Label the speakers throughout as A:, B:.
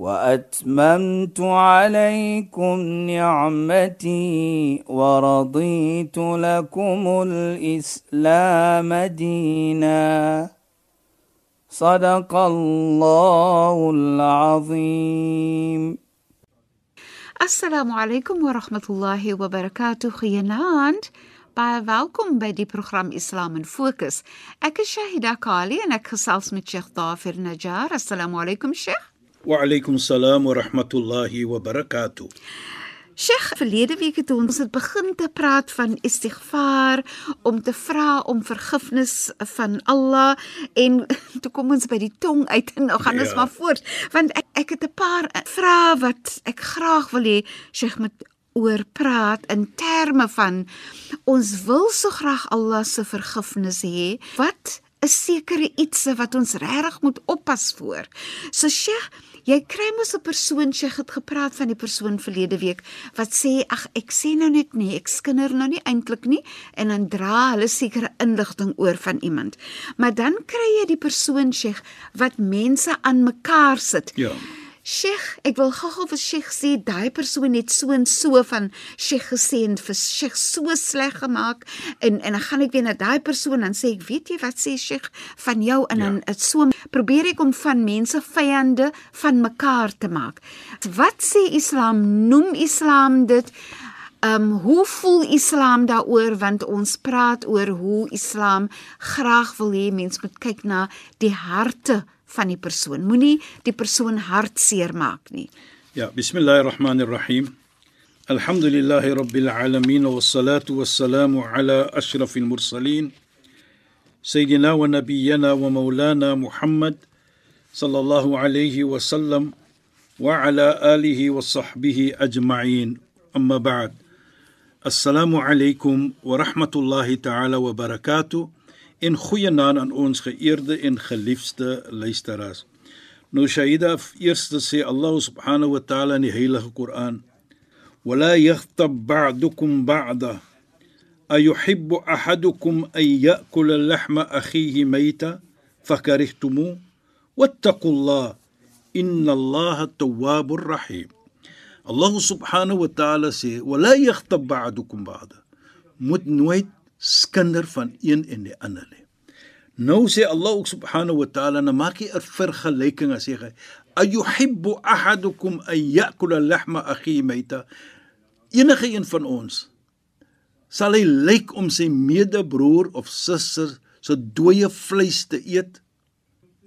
A: واتممت عليكم نعمتي ورضيت لكم الاسلام دينا صدق الله العظيم
B: alaykum wa rahmatullahi wa barakatuh. Goeienaand. Baie welkom by die program Islam in Fokus. Ek is Shahida Kali en ek gesels met Sheikh Dafir Najjar. Assalamu alaykum Sheikh.
C: Wa alaykum salaam wa rahmatullahi wa barakatuh.
B: Sheikh, verlede week het ons het begin te praat van istighfar om te vra om vergifnis van Allah en toe kom ons by die tong uit en nou gaan ons
C: Ja.
B: maar voort want ek ek het 'n paar vrae wat ek graag wil hê Sheikh moet oor praat in terme van ons wil so graag Allah se vergifnis hê. Wat is sekere ietsie wat ons regtig moet oppas voor. So Sheikh, jy kry mos 'n persoon Sheikh het gepraat van die persoon verlede week wat sê ag ek sê nou net nee, ek skinder nou nie eintlik nie en dan dra hulle sekere inligting oor van iemand. Maar dan kry jy die persoon Sheikh wat mense aan mekaar sit.
C: Ja.
B: Sheikh, ek wil gou-gou vir Sheikh sê daai persoon het so en so van Sheikh gesê en vir Sheikh so sleg gemaak en en dan gaan ek weer na daai persoon en sê ek weet jy wat sê Sheikh van jou en
C: Ja.
B: dan dit so probeer ek om van mense vyande van mekaar te maak. Wat sê Islam? Noem Islam dit? Ehm um, hoe voel Islam daaroor want ons praat oor hoe Islam graag wil hê mens moet kyk na die harte van die persoon. Moenie die persoon hartseer maak nie.
C: Ja, bismillahir rahmanir rahim. Alhamdulillahi rabbil alamin wassalatu wassalamu ala ashrafil mursalin sayyidina wa nabiyyina wa maulana Muhammad sallallahu alayhi wa sallam wa ala alihi wa sahbihi ajma'in. Amma ba'd. Assalamu alaykum wa rahmatullahi ta'ala wa barakatuh. En goeienaand aan ons geëerde en geliefde luisteraars. Nou Shaida eerste sê Allah subhanahu wa ta'ala in die heilige Koran: "Wala yaghtab ba'dukum ba'da ayuhibbu ahadukum an ya'kula lahma akhihi mayta fakarihtumu wattaqullah inna Allaha tawwabur rahim." Allah subhanahu wa ta'ala sê: "Wala yaghtab ba'dukum ba'da." Moet nooit skinder van een en die ander nie. Nou sê Allah subhanahu wa ta'ala, nou maak hy 'n vergelyking as hy "Ayuhibbu ahadukum an ya'kula lahma akhihi mayta?" Enige een van ons sal hy lyk om sy medebroer of suster se dooie vleis te eet?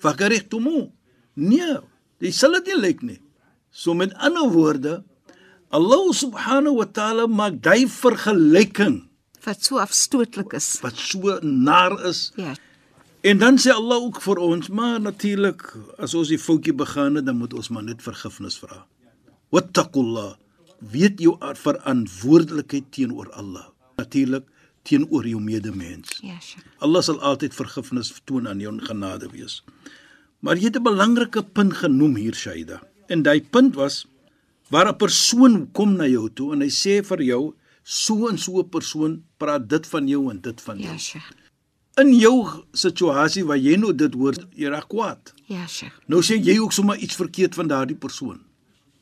C: Fakarihtumu. Nee, jy sal dit nie lyk nie. So met ander woorde, Allah subhanahu wa ta'ala maak daai vergelyking
B: Wat so afstootlik is.
C: wat so naar is
B: Ja.
C: En dan sê Allah ook vir ons, maar natuurlik as ons die foutjie begaan het, dan moet ons maar net vergifnis vra. Wattaqullah. Weet jou verantwoordelikheid teenoor Allah. Natuurlik teenoor jou medemens.
B: Ja, Sheikh.
C: Allah sal altyd vergifnis toon aan jou en genade wees. Maar jy het 'n belangrike punt genoem hier, Shaida. En daai punt was waar 'n persoon kom na jou toe en hy sê vir jou, so en so 'n persoon praat dit van jou en dit van jou.
B: Ja, Sheikh.
C: In jou situasie waar jy nou dit hoor, jy raak kwaad.
B: Ja, Sheikh.
C: Nou sê jy ook sommer iets verkeerd van daardie persoon.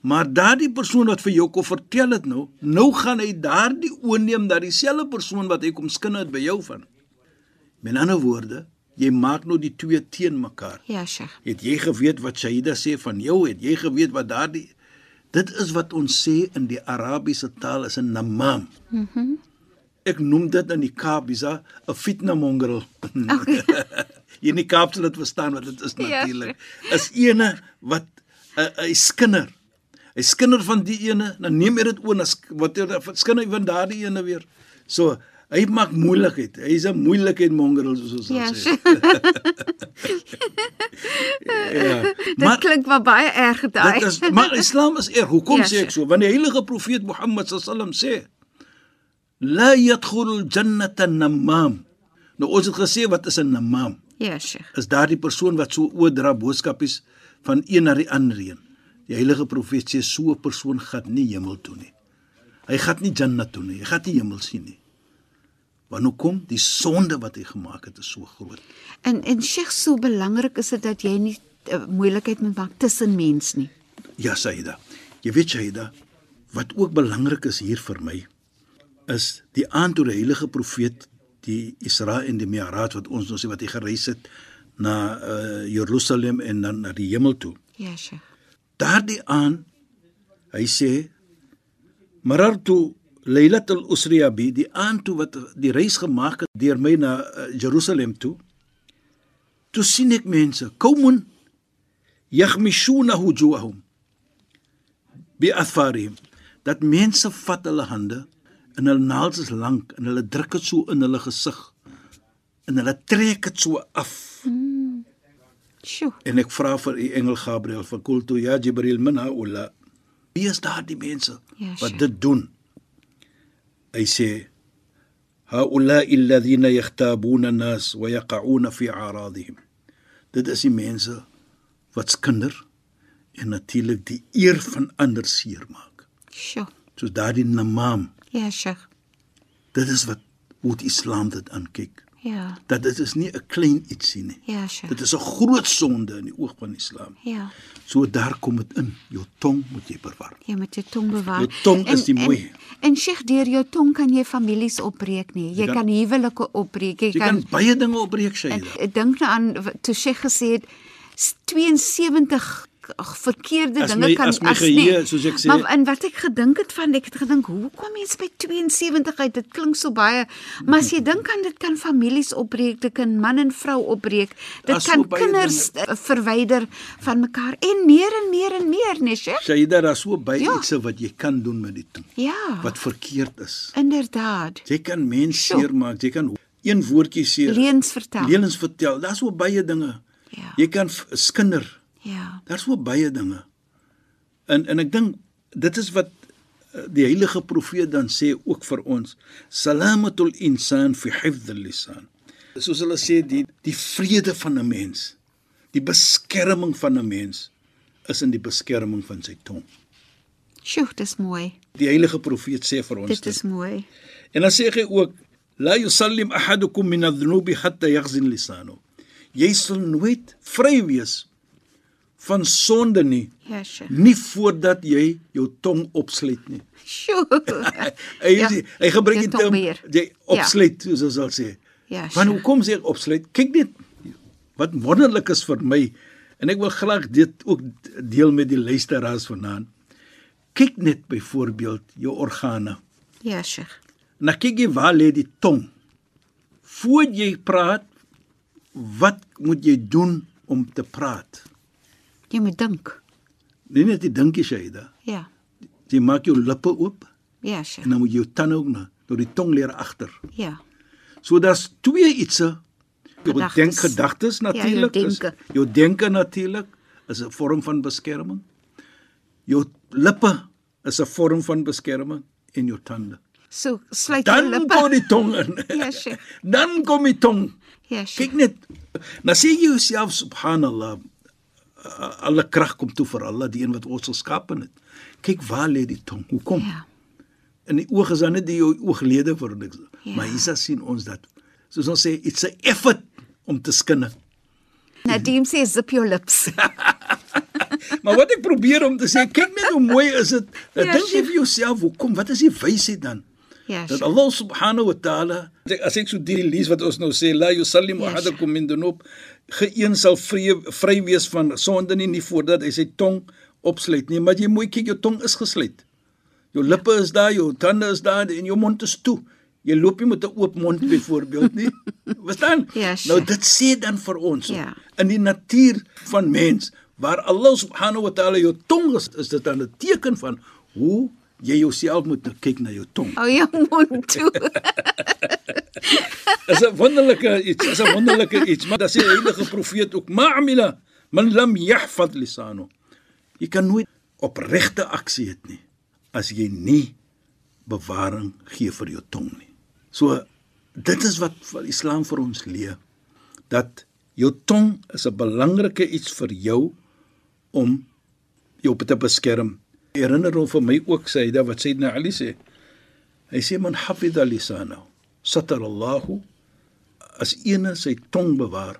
C: Maar daardie persoon wat vir jou kom vertel dit nou, nou gaan hy daardie oorneem dat dieselfde persoon wat hy kom skin het by jou van. Met ander woorde, jy maak nou die twee teen mekaar.
B: Ja, Sheikh.
C: Het jy geweet wat Shaida sê van jou? Het jy geweet wat daardie Dit is wat ons sê in die Arabiese taal is 'n namam. Mhm. Mm Ek noem dit in die Kaap is 'n fitna mongrel.
B: Okay.
C: Jy in die Kaap sal dit verstaan wat dit is
B: Ja,
C: natuurlik. Is ene wat 'n 'n skinder. Hy skinder van die ene, dan neem hy dit oor na wat hy skinder van daardie ene weer. So hy maak moeilikheid. Hy's 'n moeilikheid mongrel soos ons
B: Ja,
C: sal sê. Ja.
B: Dit klink maar baie erg daai.
C: Dit is maar Islam is erg. Hoekom
B: Ja,
C: ja, sê ek so? Want die heilige profeet Mohammed sallam sê La yadkhulul jannata namam. Nou ons het gesê wat is 'n namam?
B: Ja, Sheikh.
C: Is daardie persoon wat so oordra boodskapies van een na die ander een. Die heilige profeet sê so 'n persoon gaan nie hemel toe nie. Hy gaan nie jannat toe nie. Hy gaan nie hemel sien nie. Want hoe kom die sonde wat hy gemaak het is so groot.
B: En en Sheikh, so belangrik is dit dat jy nie uh, moeilikheid moet maak tussen mens nie.
C: Ja, Saida. Jy weet Saida, wat ook belangrik is hier vir my is die aand toe die heilige profeet die Isra en die Mi'raj wat ons nou sê wat hy gereis het na uh, Jerusalem en dan na die hemel toe.
B: Ja, Sheikh.
C: Daardie aan hy sê marartu Laylatul Usriya bi die aand toe wat die reis gemaak het deur my na uh, Jerusalem toe. Toe sien ek mense, kaumun yaghmishuna wujuhahum bi athfarihim. Dat mense vat hulle hande en hulle naels is lank en hulle druk dit so in hulle gesig en hulle trek dit so af.
B: Sjoe.
C: En ek vra vir die engel Gabriël van kultu ya Jibril min haula. Wie is daardie mense
B: Ja,
C: wat dit doen? Hy sê haula alladhina yakhtabuna an-nas wa yaqa'una fi a'radihim. Dit is die mense wat skinder en natuurlik die eer van ander seermaak.
B: Sjoe.
C: Soos daardie namam.
B: Ja, Sheikh.
C: Dit is wat hoe die Islam dit aankyk.
B: Ja.
C: Dat dit is nie 'n klein ietsie nie.
B: Ja, Sheikh.
C: Dit is 'n groot sonde in die oog van die Islam.
B: Ja.
C: So daar kom dit in. Jou tong moet jy bewaar.
B: Jy moet jou tong bewaar.
C: Jou tong is die mooi.
B: En, en Sheikh, deur jou tong kan jy families opbreek nie. Jy,
C: Jy kan-
B: kan, huwelike opbreek. Jy,
C: Jy kan baie dinge opbreek,
B: en,
C: Shaida.
B: ek dink nou aan toe Sheikh gesê het s- 72 ag, verkeerde
C: As
B: dinge
C: my-
B: kan
C: as my geheue, soos ek sê-
B: Maar en wat ek gedink het van ek het gedink hoe kom mens by 72 uit? Dit klink so baie. Maar as jy dink aan dit kan families opbreek, dit kan man en vrou opbreek. Dit
C: Daar's
B: kan kinders dinge. verwyder van mekaar en meer en meer en meer, nee, Sheikh?
C: Shaida, daar's so baie
B: Ja.
C: iets wat jy kan doen met die tong
B: Ja.
C: wat verkeerd is.
B: Inderdaad.
C: Jy kan mense seermaak, jy kan een woordjie seer.
B: Leuns vertel.
C: Leuns vertel. Daar's so baie dinge.
B: Ja.
C: Jy kan skinder.
B: Ja.
C: Daar's so baie dinge. En en ek dink dit is wat eh, die heilige profeet dan sê ook vir ons salamatul insan fi hifdh al-lisan soos hulle sê die die vrede van 'n mens die beskerming van 'n mens is in die beskerming van sy tong
B: Sjoe, dis mooi.
C: die heilige profeet sê vir ons
B: Dit is mooi.
C: en dan sê hy ook la yusallim ahadukum min adh-dhunubi hatta yaghzin lisanu jy sal nooit vry wees van sonde nie
B: Ja, sjoe.
C: nie voordat jy jou tong opsluit nie.
B: Sjoe.
C: Hy
B: Ja,
C: ja, hy gebruik die term jy opsluit soos ons sal sê.
B: Ja,
C: Want hoekom sê ek opsluit? Kyk net wat wonderlik is vir my en ek wil graag dit ook deel met die luisteraars vanaand. Kyk net byvoorbeeld jou organe.
B: Ja, sjoe.
C: Na kyk jy waar lê die tong? Voordat jy praat, wat moet jy doen om te praat?
B: Jy moet dink.
C: Nie net die dinkie Shaida.
B: Ja.
C: Jy maak jou lippe oop
B: Ja, sjoe.
C: en dan moet jy jou tande ook na deur die tong leer agter.
B: Ja.
C: So daar's twee ietsie. Jou denk gedagtes
B: Ja, jou
C: natuurlik. is-
B: denke.
C: jou denke natuurlik is 'n vorm van beskerming. Jou lippe is 'n vorm van beskerming en jou tande.
B: So sluit jou
C: Dan
B: lippe.
C: kom die tong in.
B: Ja, sure.
C: Dan kom die tong.
B: Ja, sjoe.
C: Kyk net. Nou sê jy jouself subhanallah alle krag kom toe vir Allah, die een wat ons geskaap het. Kyk waar lê die tong. Hoekom?
B: Ja.
C: in die oog is dan net die ooglede vir niks.
B: Ja.
C: Maar hier sien ons dat soos ons sê it's a effort om te skinne.
B: Nadim sê zip your lips.
C: Maar wat ek probeer om te sê, kyk net hoe mooi is dit. Dat
B: Ja,
C: dink jy vir jouself, hoekom? Wat is die wysheid dan?
B: Ja,
C: Dat. Allah subhanahu wa ta'ala as ek so die lees wat ons nou sê la yusallimu
B: Ja,
C: ahadakum min dunub geen sal vry vry wees van sonde nie nie voordat hy sy tong opsluit nie maar jy mooi kyk jou tong is gesluit jou lippe is daar jou tande is daar en jou mond is toe jy loop nie met 'n oop mond byvoorbeeld nie verstaan
B: Ja,
C: nou
B: sure.
C: dit sê dan vir ons
B: Ja.
C: in die natuur van mens waar Allah subhanahu wa ta'ala jou tong is, is dit dan 'n teken van hoe jy jouself moet nou kyk na jou tong
B: Hou jou mond toe.
C: is 'n wonderlike iets, is 'n wonderlike iets, maar dat sê die heilige profeet ook, "Ma'amila man lam yahfaz lisanu." Jy kan nooit opregte aksie hê nie as jy nie bewaring gee vir jou tong nie. So dit is wat wat Islam vir ons leer dat jou tong is 'n belangrike iets vir jou om jou te beskerm. Herinner hom vir my ook sê dit wat Sayyidina Ali sê. Hy sê man hafidha lisanahu satar Allahu as eene sy tong bewaar,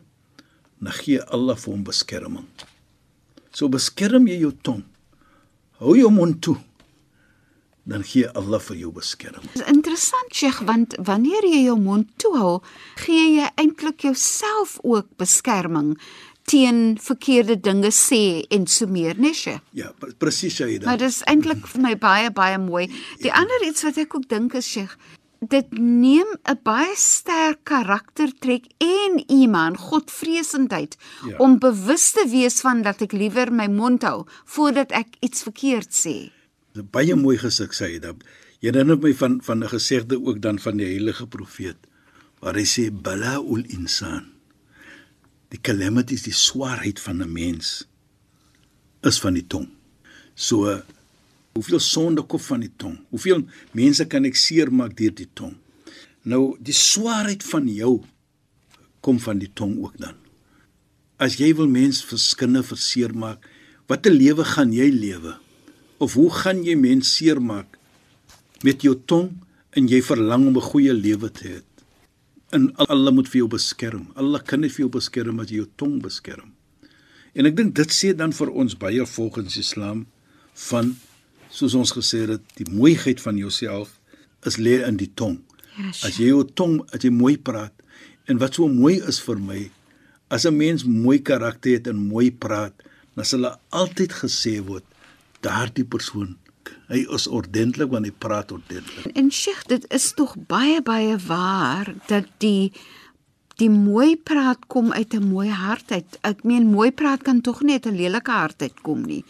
C: dan gee Allah vir hom beskerming. So beskerm jy jou tong. Hou jou mond toe. Dan gee Allah vir jou beskerming.
B: Dit is interessant, Sheikh, want wanneer jy jou mond toe hou, gee jy eintlik jouself ook beskerming teen verkeerde dinge sê en so meer, né, Sheikh?
C: Ja, pre- presies jy dit.
B: Maar dit is eintlik vir my baie baie mooi. Die ander iets wat ek ook dink is Sheikh, dit neem 'n baie sterk karaktertrek en iman, godvreesendheid
C: Ja.
B: om bewus te wees van dat ek liewer my mond hou voordat ek iets verkeerd sê.
C: Dit baie mooi gesig sê hy dat. Jy herinner my van van 'n gesegde ook dan van die heilige profeet waar hy sê balaul insan. Die calamities, die swaarheid van 'n mens is van die tong. So hoeveel sonde kom van die tong? Hoeveel mense kan ek seermaak deur die tong? Nou die swaarheid van jou kom van die tong ook dan. As jy wil mens verskinde verseermaak, watter lewe gaan jy lewe? Of hoe gaan jy mens seermaak met jou tong en jy verlang om 'n goeie lewe te hê? En Allah moet vir jou beskerm. Allah kan net vir jou beskerm as jy jou tong beskerm. En ek dink dit sê dan vir ons baie volgens Islam van soos ons gesê het, die mooiheid van jouself is lê in die tong.
B: Ja,
C: As jy jou tong, as jy mooi praat en wat so mooi is vir my, as 'n mens mooi karakter het en mooi praat, dan sal hulle altyd gesê word daardie persoon hy is ordentlik want hy praat ordentlik.
B: En Sheikh, dit is tog baie baie waar dat die die mooi praat kom uit 'n mooi hart uit. Ek meen mooi praat kan tog nie uit 'n lelike hart uitkom nie.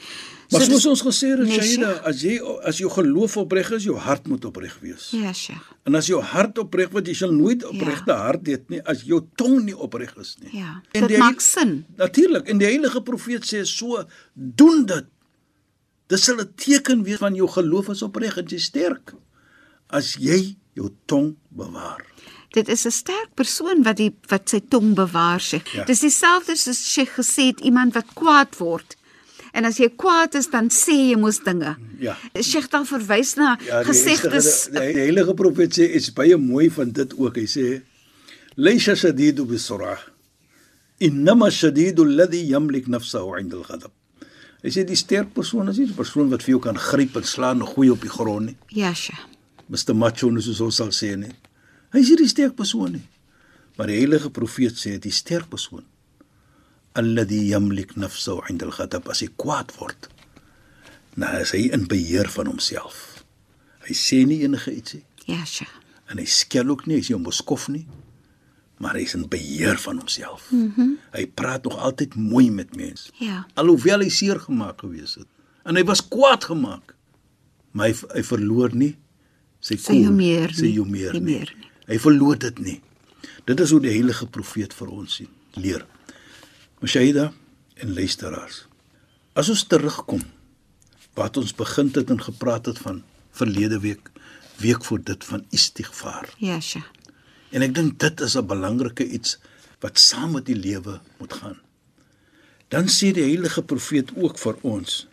C: Maar
B: dis-
C: soos ons gesê het,
B: Nee,
C: Shaida, as jy as jou geloof opreg is, jou hart moet opreg wees.
B: Ja, Sheikh.
C: En as jou hart opreg word, jy sal nooit opregte hart hê nie as jou tong nie opreg is nie.
B: Ja.
C: En
B: Dit
C: die-
B: maak sin.
C: Natuurlik, en die heilige profeet sê so, doen dit. Dit sal 'n teken wees van jou geloof is opreg en jy sterk as jy jou tong bewaar.
B: Dit is 'n sterk persoon wat die wat sy tong bewaar sê.
C: Ja.
B: Dis dieselfde soos Sheikh gesê het iemand wat kwaad word. En as jy kwaad is, dan sê jy mos dinge.
C: Ja.
B: Sheikh dan verwys na
C: Ja,
B: gesegdes.
C: die, die, die heilige profeet sê is baie mooi van dit ook. Hy sê: "Laysa shadidu bisurah. Innama shadidu alladhi yamlik nafsahu 'inda al-ghadab." Hy sê die sterk persoon is nie die persoon wat vir jou kan gryp en slaan en gooi op die grond nie.
B: Ja, Sheikh.
C: Mr. Macho nou soos ons sal sê nie. Hy is nie die sterk persoon nie. Maar die heilige profeet sê die sterk persoon alladhi yamlik nafsahu 'inda al-ghadab as hy kwaad word. Nou is hy in beheer van homself. Hy sê nie enige iets nie
B: Ja, Sheikh.
C: en hy skel ook nie, hy nie 'n moskof nie, maar hy is in beheer van homself. Mm -hmm. Hy praat nog altyd mooi met mense.
B: Ja.
C: Alhoewel hy seer gemaak gewees het en hy was kwaad gemaak, maar hy hy verloor nie sy
B: humeur
C: sy
B: nie,
C: humeur
B: nie
C: nie.
B: meer nie.
C: Hy verloor dit nie. Dit is hoe die heilige profeet vir ons sien, leer. Mashaida en luisteraars. As ons terugkom wat ons begin het en gepraat het van verlede week, week voor dit van istighfar.
B: Ja, Sheikh.
C: En ek dink dit is 'n belangrike iets wat saam met die lewe moet gaan. Dan sê die heilige profeet ook vir ons: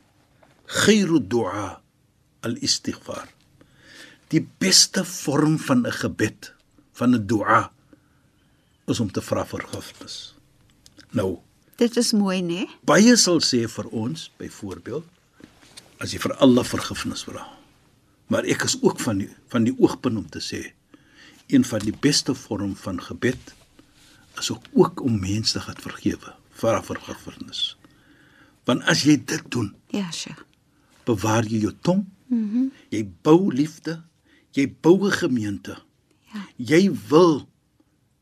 C: "Khairu du'a al-istighfar." Die beste vorm van 'n gebed, van 'n du'a is om te vra vergifnis. Nou,
B: Dit is mooi, né?
C: baie sal sê vir ons byvoorbeeld as jy vir Allah vergifnis vra. Maar ek is ook van die van die oogpunt om te sê een van die beste vorm van gebed is ook, om mense te gaan vergewe, vra vergifnis. Want as jy dit doen,
B: Ja, Sheikh.
C: bewaar jy jou tong. Mm -hmm. Jy bou liefde, jy bou 'n gemeente.
B: Ja.
C: Jy wil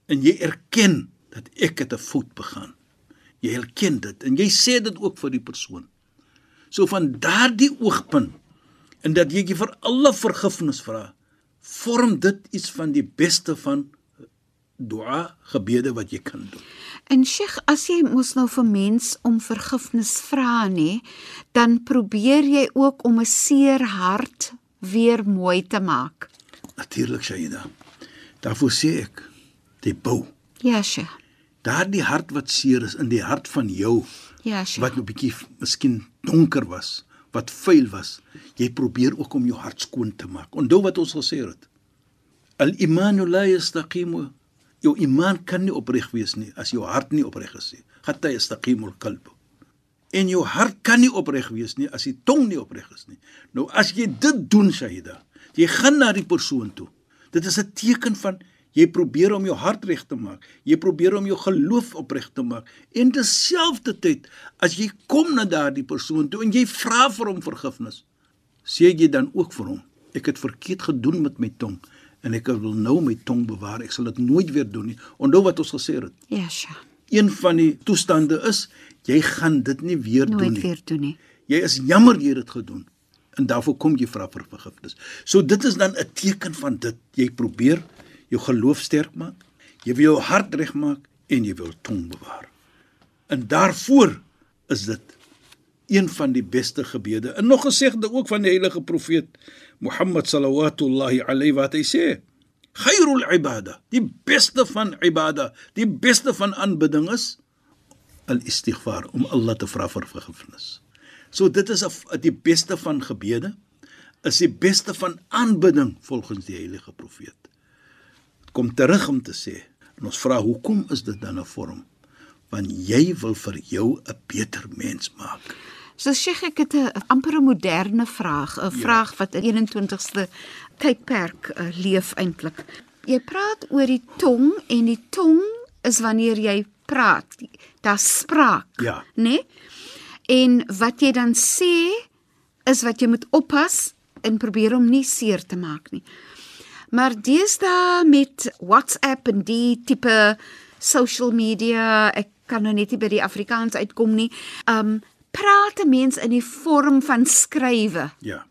C: en jy erken dat ek het 'n fout begaan. Jy erken dit en jy sê dit ook vir die persoon. So van daardie oogpunt en dat jy vir alle vergifnis vra, vorm dit iets van die beste van dua gebede wat jy kan doen.
B: En Sheikh, as jy mos nou vir mens om vergifnis vra nê, dan probeer jy ook om 'n seer hart weer mooi te maak.
C: Natuurlik Shaida. Daarvoor sê ek, die bou.
B: Ja, Sheikh.
C: Daardie hart wat seer is in die hart van jou
B: Ja, Sheikh.
C: wat 'n bietjie miskien donker was, wat vuil was. Jy probeer ook om jou hart skoon te maak. Onthou wat ons gesê het. Al-imanu la yastaqimu. Jou iman kan nie opreg wees nie as jou hart nie opreg is nie. Hatta yastaqimul qalb. En jou hart kan nie opreg wees nie as die tong nie opreg is nie. Nou as jy dit doen, Shaida, jy gaan na die persoon toe. Dit is 'n teken van jy probeer om jou hart reg te maak. Jy probeer om jou geloof opreg te maak. En terselfdertyd as jy kom na daardie persoon toe en jy vra vir hom vergifnis, sê jy dan ook vir hom, ek het verkeerd gedoen met my tong en ek wil nou my tong bewaar. Ek sal dit nooit weer doen nie. Onthou wat ons gesê het.
B: Ja, Sheikh.
C: Een van die toestande is jy gaan dit nie weer doen
B: Nooit
C: nie.
B: weer doen nie.
C: Jy is jammer jy het dit gedoen en daarvoor kom jy vra vir vergifnis. So dit is dan 'n teken van dit. Jy probeer jou geloof sterk maak, jy wil jou hart regmaak en jy wil tong bewaar. En daarvoor is dit een van die beste gebede. En nog gesegde ook van die heilige profeet Mohammed sallallahu alayhi wat hy sê: "Khairul ibada, die beste van ibada, die beste van aanbidding is al-istighfar om Allah te vra vir vergifnis." So dit is die beste van gebede is die beste van aanbidding volgens die heilige profeet. Dit kom terug om te sê en ons vra hoekom is dit dan 'n vorm? Want jy wil vir jou 'n beter mens maak.
B: So Sheikh, ek het 'n amper 'n moderne vraag, 'n ja. vraag wat in 21ste tydperk uh, leef eintlik. Jy praat oor die tong en die tong is wanneer jy praat. Daar's spraak,
C: Ja.
B: né? Nee? En wat jy dan sê is wat jy moet oppas en probeer om nie seer te maak nie. Maar deesdae met WhatsApp en die tipe social media, ek kan nou net nie by die Afrikaans uitkom nie. Um praat 'n mens in die vorm van skrywe.
C: Ja.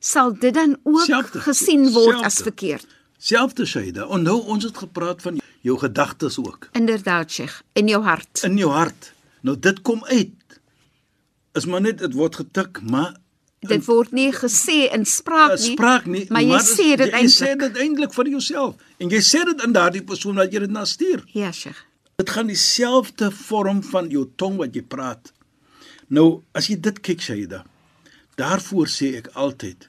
B: Sal dit dan ook
C: Selfde.
B: gesien word as
C: Selfde.
B: verkeerd?
C: Selfde Shaida. Onthou ons het gepraat van jou gedagtes ook
B: Inderdaad, Sheikh, in jou hart.
C: in jou hart. Nou dit kom uit. Is maar net dit word getik, maar
B: Dit word nie gesê in spraak
C: uh,
B: nie.
C: spraak nie,
B: maar jy sê dit
C: jy, jy sê
B: eintlik.
C: dit eintlik vir jouself en jy sê dit aan daardie persoon wat jy dit na stuur.
B: Ja, Sheikh.
C: Dit gaan dieselfde vorm van jou tong wat jy praat. Nou, as jy dit kyk Shaida, daarvoor sê ek altyd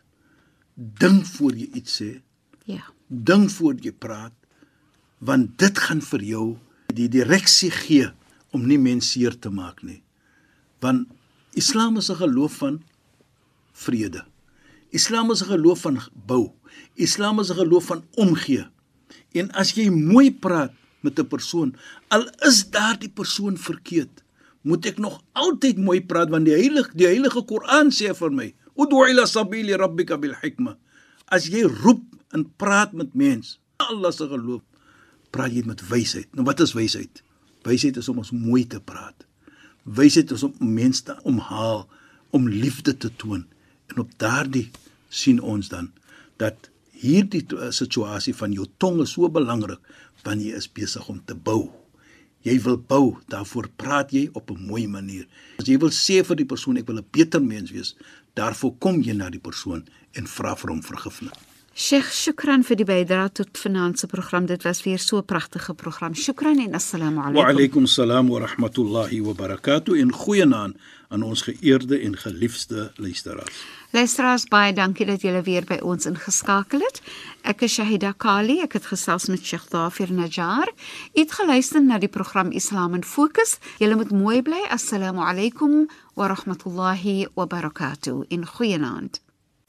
C: dink voor jy iets sê,
B: Ja.
C: dink voor jy praat, want dit gaan vir jou die direksie gee om nie mense seer te maak nie. Want Islam is 'n geloof van vrede. Islam is 'n geloof van bou. Islam is 'n geloof van omgee. En as jy mooi praat met 'n persoon, al is daardie persoon verkeerd, moet ek nog altyd mooi praat want die heilige die heilige Koran sê vir my: "Ud'u ila sabili rabbika bil hikma." As jy roep en praat met mens, Allah se geloof, praat jy met wysheid. Nou wat is wysheid? Wysheid is om ons mooi te praat. Wysheid is om mense te omhaal, om liefde te toon. En op daardie sien ons dan dat hierdie to- situasie van jou tong is so belangrik want jy is besig om te bou. Jy wil bou, daarvoor praat jy op 'n mooi manier. As jy wil sê vir die persoon ek wil 'n beter mens wees, daarvoor kom jy na die persoon en vra vir hom vergifnis.
B: Sheikh, shukran vir die bydrae tot vanaand se program. Dit was weer so 'n pragtige program. Shukran en assalamu
C: Wa
B: alaykum.
C: alaykum salaam wa rahmatullahi wa barakatuh en goeienaand aan ons geëerde en geliefde luisteraars.
B: Luisteraars, baie dankie dat julle weer by ons ingeskakel het. Ek is Shahida Kali. Ek het gesels met Sheikh Dafir Najjar. U het geluister na die program Islam in Fokus. Julle moet mooi bly. Assalamu alaykum wa rahmatullahi wa barakatuh. In goeienaand.